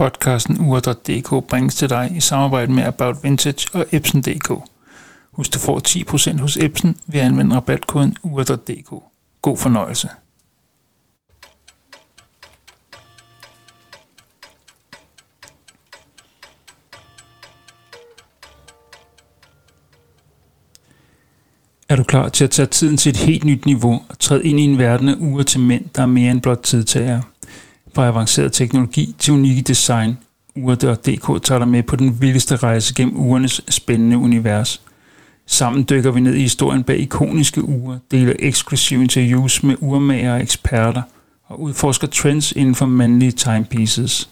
Podcasten Ure.dk bringes til dig i samarbejde med About Vintage og Epson.dk. Husk, du får 10% hos Epson ved at anvende rabatkoden Ure.dk. God fornøjelse. Er du klar til at tage tiden til et helt nyt niveau og træde ind i en verden af uger til mænd, der er mere end blot tidtager? Fra avanceret teknologi til unikke design, Ure.dk tager dig med på den vildeste rejse gennem urenes spændende univers. Sammen dykker vi ned i historien bag ikoniske ure, deler eksklusive interviews med urmager og eksperter og udforsker trends inden for mandlige timepieces.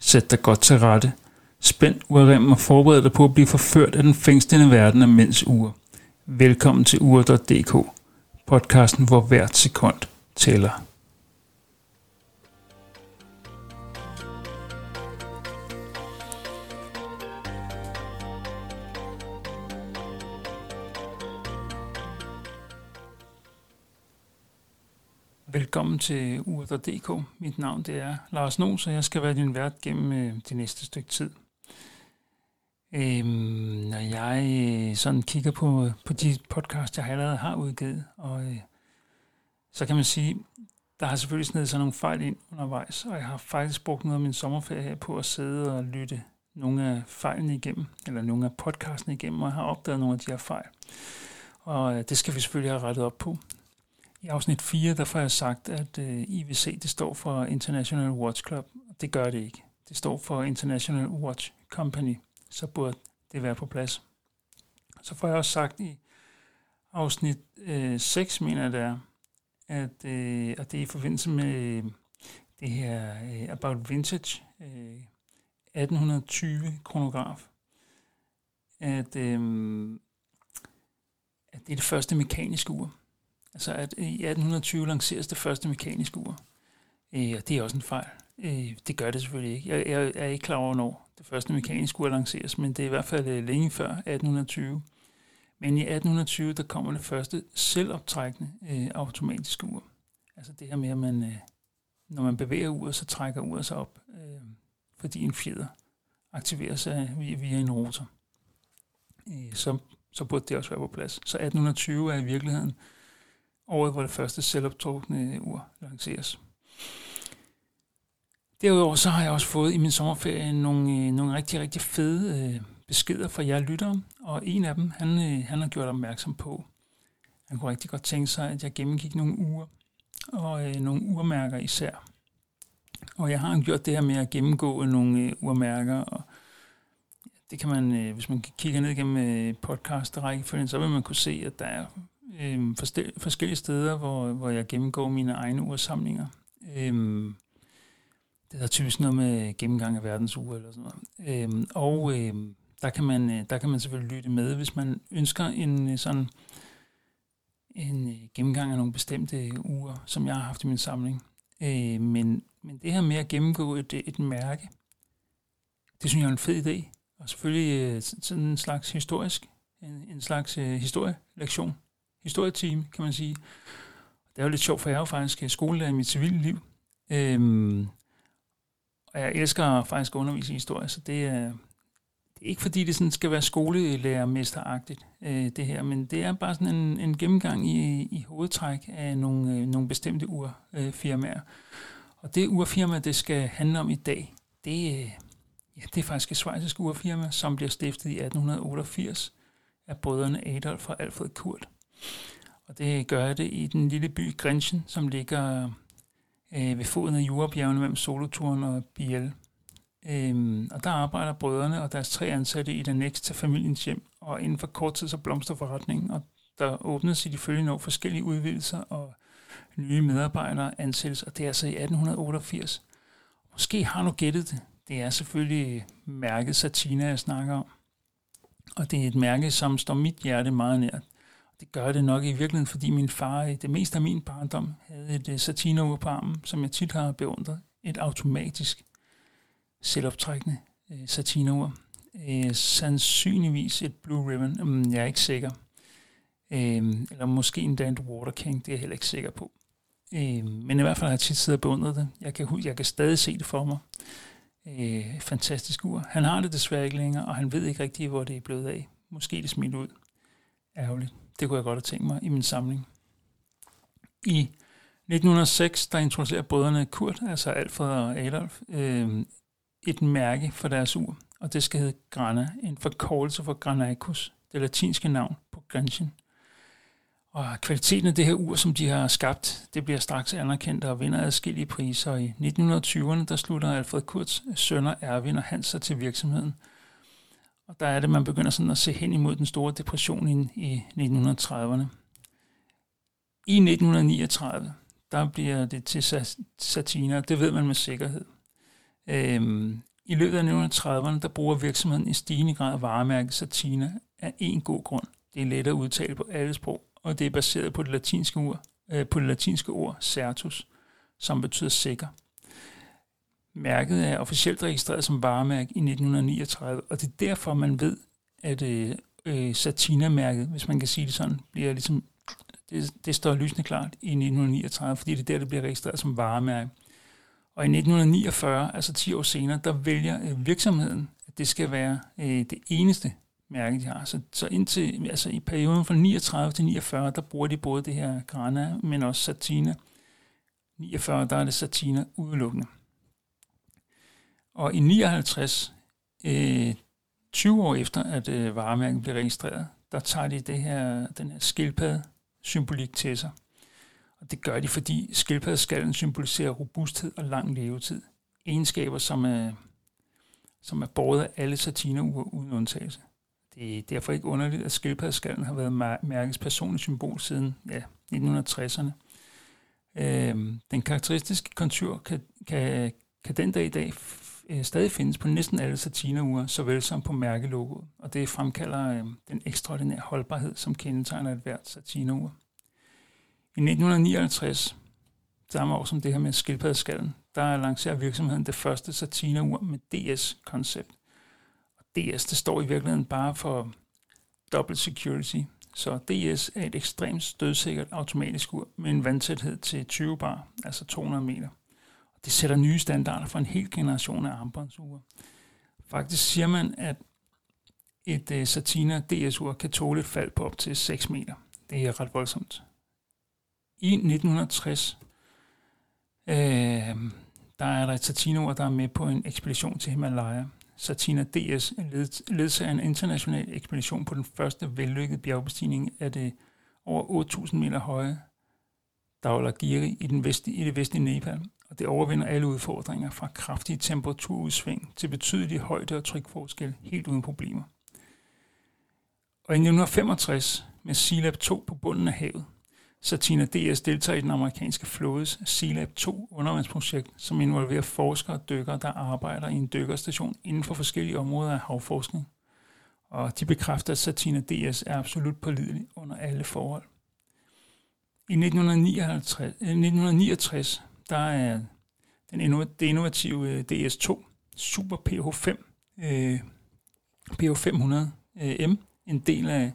Sæt dig godt til rette. Spænd urremmen og forbered dig på at blive forført af den fængslende verden af mænds ure. Velkommen til ure.dk, podcasten, hvor hvert sekund tæller. Velkommen til ure.dk. Mit navn det er Lars Nås, og jeg skal være din vært gennem øh, det næste stykke tid. Øhm, når jeg øh, sådan kigger på, på de podcast, jeg allerede har udgivet, og øh, så kan man sige, der har selvfølgelig snedet sig nogle fejl ind undervejs, og jeg har faktisk brugt noget af min sommerferie her på at sidde og lytte nogle af fejlene igennem, eller nogle af podcastene igennem, og jeg har opdaget nogle af de her fejl. Og øh, det skal vi selvfølgelig have rettet op på. I afsnit 4, der får jeg sagt, at øh, IWC det står for International Watch Club, det gør det ikke. Det står for International Watch Company så burde det være på plads. Så får jeg også sagt i afsnit øh, 6, mener jeg det er, at, øh, at det er i forbindelse med øh, det her øh, About Vintage øh, 1820 kronograf, at, øh, at det er det første mekaniske ur. Altså at øh, i 1820 lanceres det første mekaniske ur. Øh, og det er også en fejl. Øh, det gør det selvfølgelig ikke. Jeg, jeg er ikke klar over, når det første mekaniske ur lanceres, men det er i hvert fald øh, længe før 1820. Men i 1820, der kommer det første selvoptrækkende øh, automatiske ur. Altså det her med, at man, øh, når man bevæger uret, så trækker uret sig op, øh, fordi en fjeder aktiverer sig via, via en rotor. Øh, så, så burde det også være på plads. Så 1820 er i virkeligheden året, hvor det første selvoptrukne ur lanceres. Derudover så har jeg også fået i min sommerferie nogle, øh, nogle rigtig, rigtig fede øh, beskeder fra jer lyttere, og en af dem, han, øh, han har gjort opmærksom på, han kunne rigtig godt tænke sig, at jeg gennemgik nogle uger, og øh, nogle urmærker især. Og jeg har gjort det her med at gennemgå nogle øh, urmærker, og det kan man, øh, hvis man kigger ned gennem øh, podcast-rækkefølgen, så vil man kunne se, at der er øh, forskellige steder, hvor, hvor jeg gennemgår mine egne ursamlinger. Øh, det er typisk noget med gennemgang af verdensure eller sådan noget. Øh, og øh, der, kan man, øh, der kan man selvfølgelig lytte med, hvis man ønsker en øh, sådan en øh, gennemgang af nogle bestemte uger, som jeg har haft i min samling. Øh, men, men det her med at gennemgå et, et mærke, det synes jeg er en fed idé. Og selvfølgelig sådan en slags historisk, en, en slags uh, historielektion, historieteam, kan man sige. Det er jo lidt sjovt, for jeg er jo faktisk øh, skolelærer i mit civile liv. Øhm, og jeg elsker faktisk at undervise i historie, så det er, det er ikke fordi, det sådan skal være skolelærermesteragtigt, øh, det her, men det er bare sådan en, en gennemgang i, i hovedtræk af nogle, øh, nogle bestemte urfirmaer. Og det urfirma, det skal handle om i dag, det, øh, ja, det er faktisk et svejsisk urfirma, som bliver stiftet i 1888 af brødrene Adolf og Alfred Kurt. Og det gør det i den lille by Grinchen, som ligger øh, ved foden af Jurabjergene mellem Soloturen og Biel. Øhm, og der arbejder brødrene og deres tre ansatte i den næste familiens hjem, og inden for kort tid så blomster forretningen, og der åbnes i de følgende år forskellige udvidelser, og nye medarbejdere ansættes, og det er altså i 1888. Måske har du gættet det. Det er selvfølgelig mærket Satina, jeg snakker om. Og det er et mærke, som står mit hjerte meget nært. Det gør det nok i virkeligheden, fordi min far i det meste af min barndom havde et uh, på armen, som jeg tit har beundret. Et automatisk selvoptrækkende øh, satina Øh, sandsynligvis et Blue Ribbon, um, jeg er ikke sikker. Øh, eller måske endda et Water King, det er jeg heller ikke sikker på. Øh, men i hvert fald har jeg tit siddet og beundret det. Jeg kan, jeg kan stadig se det for mig. øh, fantastisk ur. Han har det desværre ikke længere, og han ved ikke rigtig, hvor det er blevet af. Måske det smidt ud. Ærgerligt. Det kunne jeg godt have tænkt mig i min samling. I 1906, der introducerer brødrene Kurt, altså Alfred og Adolf, øh, et mærke for deres ur, og det skal hedde Grana, en forkortelse for Granicus, det latinske navn på Granchen. Og kvaliteten af det her ur, som de har skabt, det bliver straks anerkendt og vinder adskillige priser. I 1920'erne, der slutter Alfred Kurts sønner Erwin og Hans sig til virksomheden. Og der er det, man begynder sådan at se hen imod den store depression i 1930'erne. I 1939, der bliver det til Satina, det ved man med sikkerhed. Øhm, I løbet af 1930'erne, der bruger virksomheden i stigende grad varemærket Satina af en god grund. Det er let at udtale på alle sprog, og det er baseret på det latinske ord, øh, på det latinske ord certus, som betyder sikker. Mærket er officielt registreret som varemærke i 1939, og det er derfor, man ved, at øh, øh, Satina-mærket, hvis man kan sige det sådan, bliver ligesom, det, det står lysende klart i 1939, fordi det er der, det bliver registreret som varemærke. Og i 1949, altså 10 år senere, der vælger øh, virksomheden, at det skal være øh, det eneste mærke, de har. Så, så indtil, altså i perioden fra 39 til 49, der bruger de både det her Grana, men også Satina. 49, der er det Satina udelukkende. Og i 59, øh, 20 år efter, at øh, varemærket blev registreret, der tager de det her, den her skildpadde symbolik til sig. Og det gør de, fordi skildpaddeskallen symboliserer robusthed og lang levetid. Egenskaber, som er, som er båret af alle satineuger uden undtagelse. Det er derfor ikke underligt, at skildpaddeskallen har været mærkets personlige symbol siden ja, 1960'erne. Øhm, den karakteristiske kontur kan, kan, kan den dag i dag øh, stadig findes på næsten alle satineure, såvel som på mærkelogoet, og det fremkalder øh, den ekstraordinære holdbarhed, som kendetegner et hvert satinerur. I 1959, samme år som det her med skildpaddeskallen, der lancerer virksomheden det første satineur med DS-koncept. Og DS, det står i virkeligheden bare for Double Security. Så DS er et ekstremt stødsikkert automatisk ur med en vandtæthed til 20 bar, altså 200 meter. Det sætter nye standarder for en hel generation af armbåndsure. Faktisk siger man, at et uh, Satina DS-ur kan tåle et fald på op til 6 meter. Det er ret voldsomt. I 1960, øh, der er der et Satina-ur, der er med på en ekspedition til Himalaya. Satina DS ledsager en international ekspedition på den første vellykkede bjergbestigning af det over 8.000 meter høje Dhaulagiri i, den vestlige, i det vestlige Nepal, og det overvinder alle udfordringer fra kraftige temperaturudsving til betydelige højde- og trykforskel helt uden problemer. Og i 1965 med Sealab 2 på bunden af havet, Satina DS deltager i den amerikanske flådes Sealab 2 undervandsprojekt, som involverer forskere og dykkere, der arbejder i en dykkerstation inden for forskellige områder af havforskning. Og de bekræfter, at Satina DS er absolut pålidelig under alle forhold. I 1959, 1969 eh, der er den det innovative øh, DS2 Super PH5 øh, PH500 øh, M en del af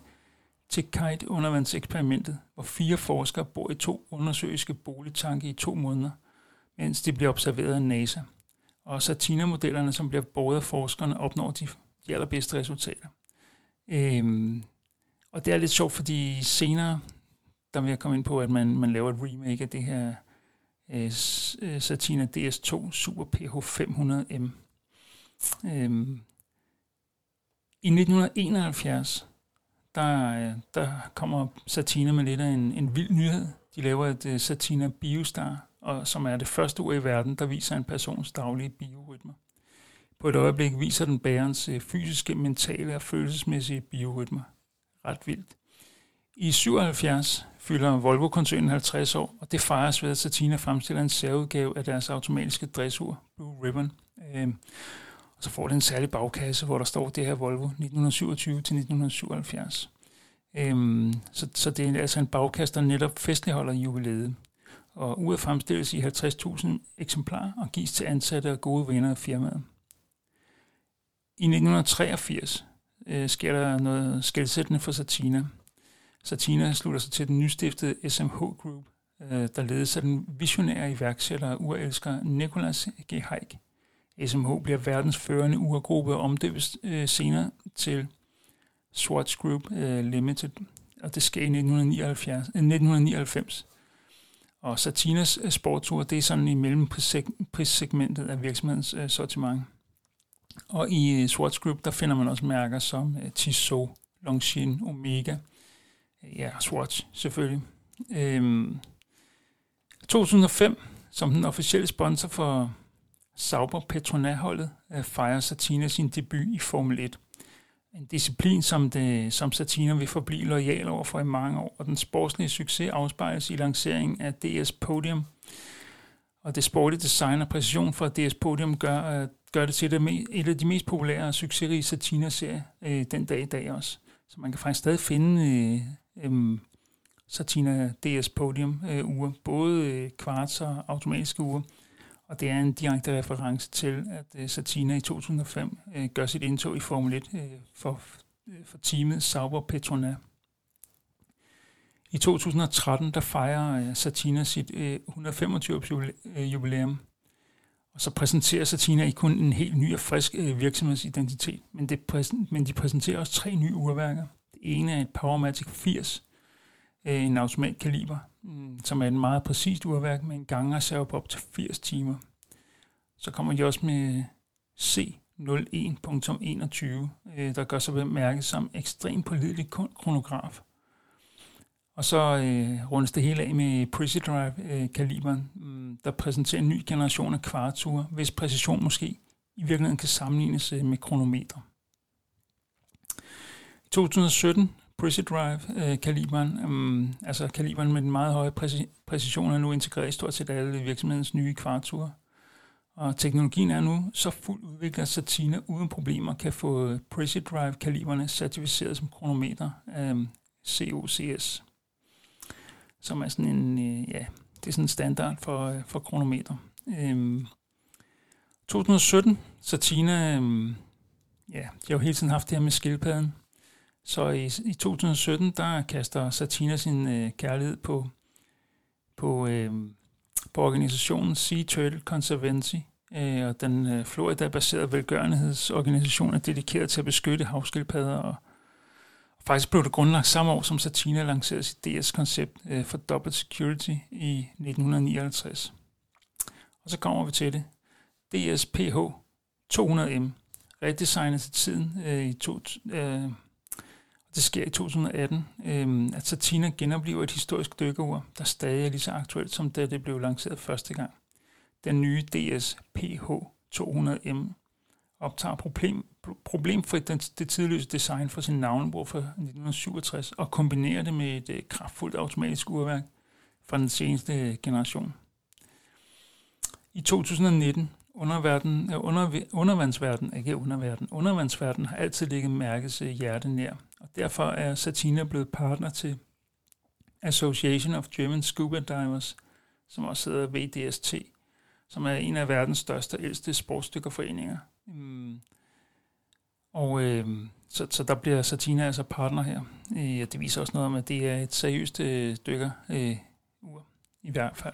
til undervandseksperimentet, hvor fire forskere bor i to undersøiske boligtanke i to måneder, mens de bliver observeret af NASA. Og Satina-modellerne, som bliver båret af forskerne, opnår de, de allerbedste resultater. Øhm, og det er lidt sjovt, fordi senere, der vil jeg komme ind på, at man, man laver et remake af det her Øh, øh, Satina DS2 Super PH500M. Øhm, I 1971, der, øh, der kommer Satina med lidt af en, en vild nyhed. De laver et uh, Satina Biostar, og, som er det første ur i verden, der viser en persons daglige biorytmer. På et øjeblik viser den bærens uh, fysiske, mentale og følelsesmæssige biorytmer. Ret vildt. I 77 fylder Volvo-koncernen 50 år, og det fejres ved, at Satina fremstiller en særudgave af deres automatiske dressur, Blue Ribbon. Øh, og så får det en særlig bagkasse, hvor der står det her Volvo 1927-1977. Øhm, så, så det er altså en bagkasse, der netop festligholder jubilæet. Og uret fremstilles i 50.000 eksemplarer og gives til ansatte og gode venner af firmaet. I 1983 øh, sker der noget skældsættende for Satina. Satina slutter sig til den nystiftede SMH Group, øh, der ledes af den visionære iværksætter og urelsker Nicolas G. Haik SMH bliver verdens førende urgruppe og omdøbes øh, senere til Swatch Group øh, Limited, og det sker i 1979, øh, 1999. Og Satinas øh, sportsur, det er sådan i mellemprissegmentet af virksomhedens øh, sortiment. Og i øh, Swatch Group, der finder man også mærker som øh, Tissot, Longines, Omega, ja, Swatch selvfølgelig. Øhm, 2005, som den officielle sponsor for Sauber Petronas-holdet, øh, fejrer Satina sin debut i Formel 1. En disciplin, som, det, som Satina vil forblive lojal over for i mange år, og den sportslige succes afspejles i lanceringen af DS Podium. Og det sportlige design og præcision fra DS Podium gør, øh, gør det til det et af de mest populære og succesrige Satina-serier øh, den dag i dag også. Så man kan faktisk stadig finde øh, øhm, Satina DS Podium øh, uger, både øh, kvarts og automatiske uger. Og det er en direkte reference til, at øh, Satina i 2005 øh, gør sit indtog i Formel 1 øh, for, øh, for teamet Sauber Petronas. I 2013 der fejrer øh, Satina sit øh, 125 øh, jubilæum, og så præsenterer Satina ikke kun en helt ny og frisk virksomhedsidentitet, men, det præsen- men de præsenterer også tre nye urværker. Det ene er et Powermatic 80, uh, øh, en automatkaliber, mm, som er et meget præcist urværk med en gangreserve på op til 80 timer. Så kommer de også med C01.21, øh, der gør sig bemærket som ekstremt pålidelig kronograf. Og så øh, rundes det hele af med Prezi Drive-kaliberen, øh, mm, der præsenterer en ny generation af kvarture, hvis præcision måske i virkeligheden kan sammenlignes øh, med kronometer. 2017 Prezi Drive-kaliberen, øh, øhm, altså kaliberen med den meget høje præci- præcision, er nu integreret i stort set alle virksomhedens nye kvarture. Og teknologien er nu så fuldt udviklet, at Satina uden problemer kan få Prezi Drive-kaliberne certificeret som kronometer øhm, af COCS, som er sådan en, øh, ja, det er sådan en standard for, øh, for kronometer. Øhm, 2017, Satina, øhm, ja, de har jo hele tiden haft det her med skildpadden, så i, i 2017, der kaster Satina sin øh, kærlighed på, på, øh, på organisationen Sea Turtle Conservancy, øh, og den øh, Florida-baserede velgørenhedsorganisation er dedikeret til at beskytte havskildpadder, og, og faktisk blev det grundlagt samme år, som Satina lancerede sit DS-koncept øh, for Double Security i 1959. Og så kommer vi til det. DSPH 200M, redesignet til tiden øh, i to, øh, det sker i 2018, øh, at Satina genoplever et historisk dykkerur, der stadig er lige så aktuelt, som da det blev lanceret første gang. Den nye DS PH 200M optager problem, problemfrit det, det tidløse design fra sin navnebrug fra 1967 og kombinerer det med et øh, kraftfuldt automatisk urværk fra den seneste øh, generation. I 2019 underverden, øh, under, undervandsverden, ikke underverden, undervandsverden har altid ligget mærkes øh, hjerte nær, og derfor er Satina blevet partner til Association of German Scuba Divers, som også hedder VDST, som er en af verdens største og ældste sportsdykkerforeninger. Mm. Og øh, så, så der bliver Satina altså partner her. Øh, det viser også noget om, at det er et seriøst øh, dykker øh, ur, i hvert fald.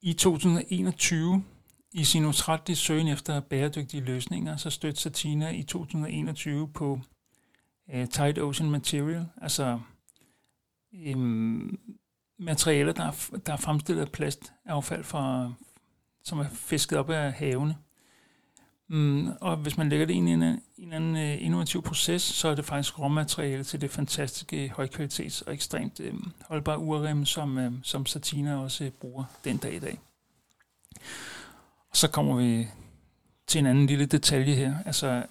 I 2021 i sin utrættelige søgen efter bæredygtige løsninger, så stødte Satina i 2021 på Øh, uh, Tide Ocean Material, altså um, materialer, der er, der er fremstillet af plastaffald, fra, som er fisket op af havene. Um, og hvis man lægger det ind i en, en anden uh, innovativ proces, så er det faktisk råmateriale til det fantastiske højkvalitets og ekstremt um, holdbare urrem, som, um, som Satina også uh, bruger den dag i dag. Og så kommer vi til en anden lille detalje her. Altså,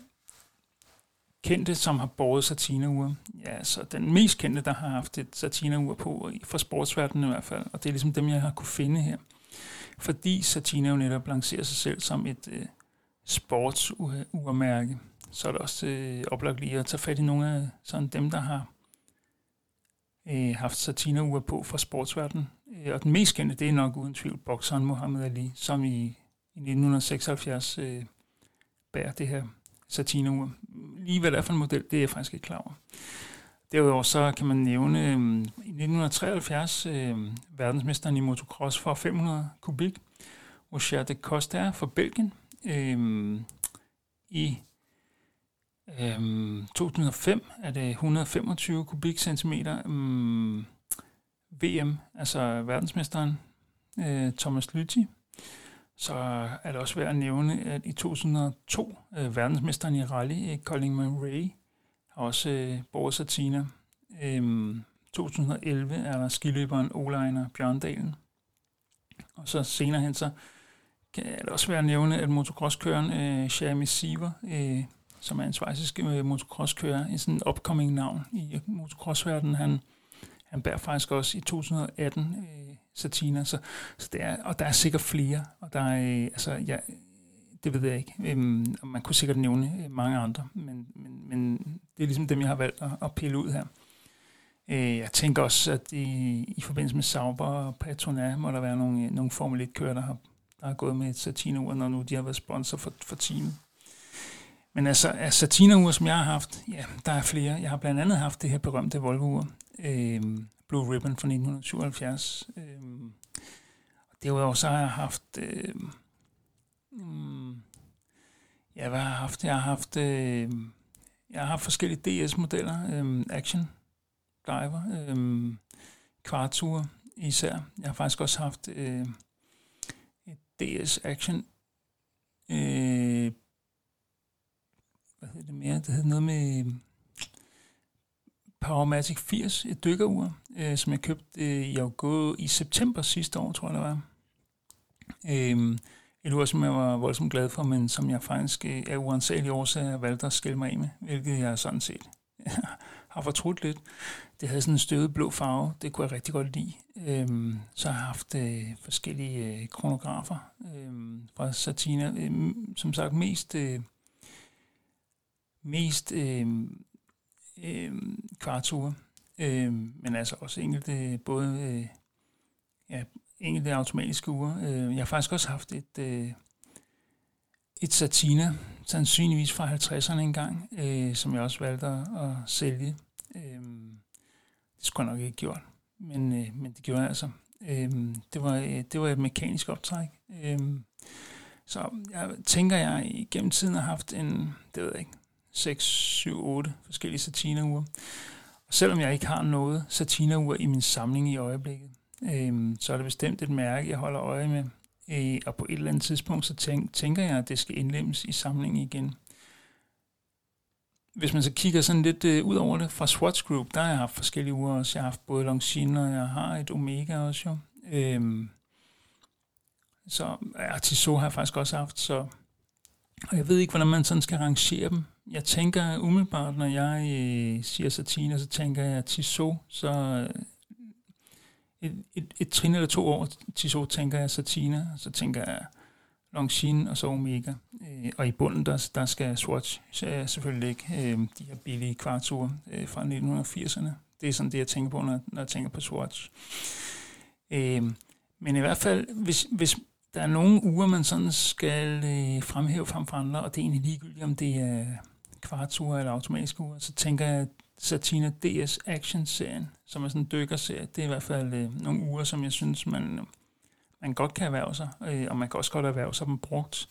kendte, som har båret satina-ure. Ja, så den mest kendte, der har haft et satina-ur på, fra sportsverdenen i hvert fald, og det er ligesom dem, jeg har kunne finde her. Fordi Satina jo netop lancerer sig selv som et øh, sportsurmærke, så er det også øh, oplagt lige at tage fat i nogle af sådan dem, der har øh, haft satina-ure på fra sportsverdenen. Øh, og den mest kendte, det er nok uden tvivl bokseren Muhammad Ali, som i, i 1976 øh, bærer det her satine ur. Lige hvad det er for en model, det er jeg faktisk ikke klar over. Derudover så kan man nævne øh, i 1973 øh, verdensmesteren i motocross for 500 kubik, Roger de Costa fra Belgien, Øh, I øh, 2005 er det 125 kubikcentimeter. Øh, VM, altså verdensmesteren øh, Thomas Lytti. Så er det også værd at nævne, at i 2002, øh, verdensmesteren i rally, øh, Colin Murray, har også øh, båret Satina. Øhm, 2011 er der skiløberen Oleiner Bjørndalen. Og så senere hen, så kan det også være at nævne, at motocrosskøren øh, Jeremy Siever, øh, som er en svejsisk øh, motocrosskører, en sådan upcoming navn i motocrossverdenen, han, han bærer faktisk også i 2018 øh, satiner. så, så det er, og der er sikkert flere, og der er, øh, altså, ja, det ved jeg ikke, øhm, og man kunne sikkert nævne øh, mange andre, men, men, men det er ligesom dem, jeg har valgt at, at pille ud her. Øh, jeg tænker også, at i, i forbindelse med Sauber og Patrona, må der være nogle, øh, nogle Formel 1-kører, der har, der har gået med et Satina-ur, når nu de har været sponsor for, for teamet. Men altså, af Satina-ur, som jeg har haft, ja, der er flere. Jeg har blandt andet haft det her berømte Volvo-ur, øh, Blue Ribbon fra 1977. Øh, derudover så har jeg haft... Øh, øh, ja, hvad har jeg haft? Jeg har haft... Øh, jeg har haft forskellige DS-modeller. Øh, action Diver. Øh, Quartur især. Jeg har faktisk også haft øh, et DS Action øh, hvad hedder det mere? Det hedder noget med øhm, Powermatic 80, et dykkerur, øh, som jeg købte øh, i august, i september sidste år, tror jeg det var. Øh, et ur, som jeg var voldsomt glad for, men som jeg faktisk øh, af uansagelige årsager valgte at skille mig af med, hvilket jeg sådan set har fortrudt lidt. Det havde sådan en støvet blå farve, det kunne jeg rigtig godt lide. Øh, så har jeg haft øh, forskellige øh, kronografer øh, fra Satina, øh, som sagt mest... Øh, mest øh, øh, kvarture, øh, men altså også enkelte, både øh, ja, enkelte automatiske ure. Øh, jeg har faktisk også haft et, øh, et Satina, sandsynligvis fra 50'erne engang, øh, som jeg også valgte at, at sælge. Øh, det skulle jeg nok ikke gjort, men, øh, men det gjorde jeg altså. Øh, det, var, øh, det var et mekanisk optræk. Øh, så jeg tænker, jeg gennem tiden har haft en, det ved jeg ikke, 6, 7, 8 forskellige satinaure. Og selvom jeg ikke har noget satinaur i min samling i øjeblikket, øh, så er det bestemt et mærke, jeg holder øje med. Øh, og på et eller andet tidspunkt, så tænk, tænker jeg, at det skal indlemmes i samlingen igen. Hvis man så kigger sådan lidt øh, ud over det fra Swatch Group, der har jeg haft forskellige uger også. Jeg har haft både Longines, og jeg har et Omega også jo. Øh, så ja, Tissot har jeg faktisk også haft, så og jeg ved ikke, hvordan man sådan skal rangere dem. Jeg tænker umiddelbart, når jeg øh, siger Satine, så tænker jeg Tissot, så øh, et, et, et trin eller to år Tissot tænker jeg Satina, så tænker jeg Longines og så Omega. Øh, og i bunden, der, der skal Swatch så selvfølgelig ikke øh, de her billige kvarture øh, fra 1980'erne. Det er sådan det, jeg tænker på, når, når jeg tænker på Swatch. Øh, men i hvert fald, hvis, hvis der er nogle uger, man sådan skal øh, fremhæve frem for andre, og det er egentlig ligegyldigt, om det er kvarture eller automatiske uger, så tænker jeg, at Satina DS Action-serien, som er sådan en dykkerserie, det er i hvert fald øh, nogle uger, som jeg synes, man, man godt kan erhverve sig, øh, og man kan også godt erhverve sig dem brugt.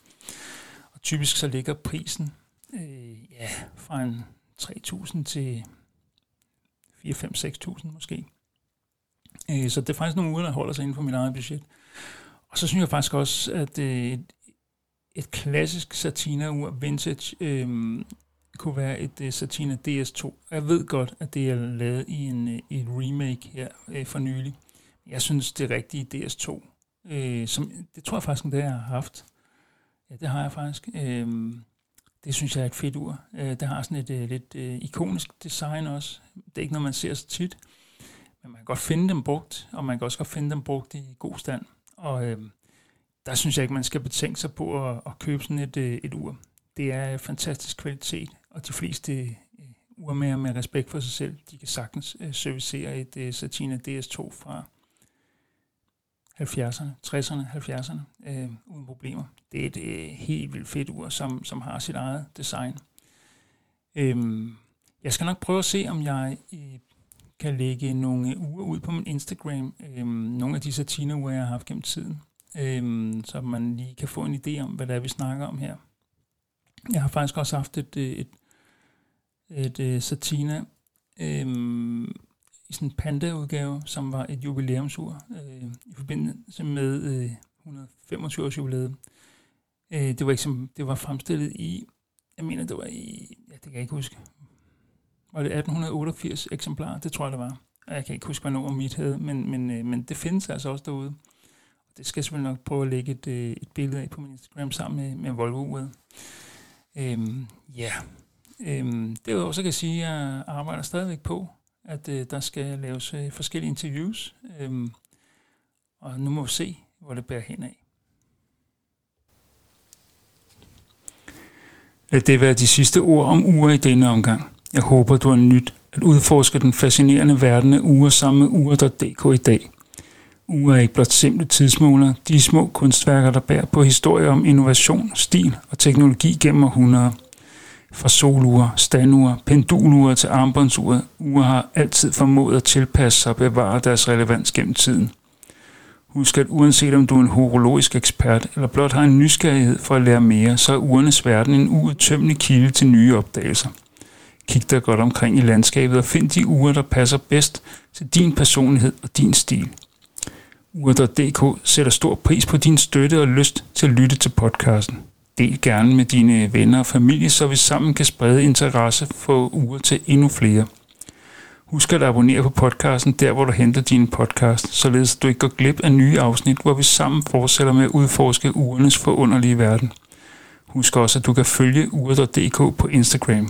Og typisk så ligger prisen øh, ja, fra en 3.000 til 4-5-6.000 måske. Øh, så det er faktisk nogle uger, der holder sig inden for mit eget budget. Og så synes jeg faktisk også, at øh, et, et klassisk Satina-ur, vintage, øh, kunne være et øh, uh, Satina DS2. Jeg ved godt, at det er lavet i en, uh, et remake her uh, for nylig. Jeg synes, det rigtige DS2, uh, som, det tror jeg faktisk, det jeg har haft. Ja, det har jeg faktisk. Uh, det synes jeg er et fedt ur. Uh, det har sådan et uh, lidt uh, ikonisk design også. Det er ikke noget, man ser så tit. Men man kan godt finde dem brugt, og man kan også godt finde dem brugt i god stand. Og øh, der synes jeg ikke, man skal betænke sig på at, at købe sådan et, øh, et ur. Det er øh, fantastisk kvalitet, og de fleste øh, urmager med respekt for sig selv, de kan sagtens øh, servicere et øh, Satina DS2 fra 70'erne, 60'erne, 70'erne, øh, uden problemer. Det er et øh, helt vildt fedt ur, som, som har sit eget design. Øh, jeg skal nok prøve at se, om jeg øh, kan lægge nogle uger ud på min Instagram. Øhm, nogle af de satineuger, jeg har haft gennem tiden. øhm, så man lige kan få en idé om, hvad det er, vi snakker om her. Jeg har faktisk også haft et, øh, et, et, et, et satina øhm, i sådan en panda-udgave, som var et jubilæumsur øh, i forbindelse med øh, 125 års jubilæet. Øh, det var ikke som, det var fremstillet i, jeg mener det var i, ja det kan jeg ikke huske, var det 1888 eksemplarer, det tror jeg det var. Jeg kan ikke huske, hvad nummer mit hed, men, men, øh, men det findes altså også derude. Det skal jeg selvfølgelig nok prøve at lægge et, øh, et billede af på min Instagram sammen med, med Volvo-uret. Øhm, ja, øhm, derudover så kan jeg sige, at jeg arbejder stadigvæk på, at øh, der skal laves øh, forskellige interviews. Øhm, og nu må vi se, hvor det bærer hen af. Lad det være de sidste ord om uger i denne omgang. Jeg håber, du har nyt at udforske den fascinerende verden af uger sammen med uger.dk i dag. Uger er ikke blot simple tidsmåler, de er små kunstværker, der bærer på historier om innovation, stil og teknologi gennem århundreder. Fra solure, standure, pendulure til armbåndsuret, uger har altid formået at tilpasse sig og bevare deres relevans gennem tiden. Husk, at uanset om du er en horologisk ekspert eller blot har en nysgerrighed for at lære mere, så er urenes verden en uudtømmelig kilde til nye opdagelser. Kig dig godt omkring i landskabet og find de uger, der passer bedst til din personlighed og din stil. Ure.dk sætter stor pris på din støtte og lyst til at lytte til podcasten. Del gerne med dine venner og familie, så vi sammen kan sprede interesse for uger til endnu flere. Husk at abonnere på podcasten der, hvor du henter din podcast, således at du ikke går glip af nye afsnit, hvor vi sammen fortsætter med at udforske ugernes forunderlige verden. Husk også, at du kan følge ure.dk på Instagram.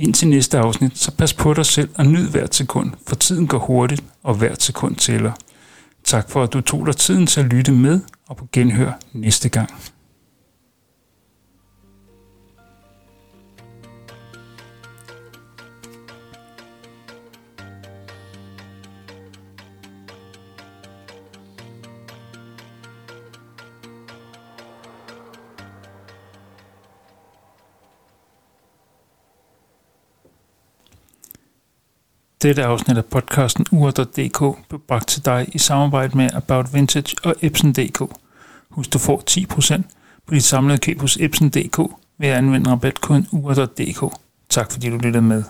Indtil næste afsnit, så pas på dig selv og nyd hvert sekund, for tiden går hurtigt, og hvert sekund tæller. Tak for, at du tog dig tiden til at lytte med, og på genhør næste gang. Dette afsnit af podcasten ur.dk blev bragt til dig i samarbejde med About Vintage og Epson.dk. Husk, du får 10% på dit samlede køb hos Epson.dk ved at anvende rabatkoden ur.dk. Tak fordi du lyttede med.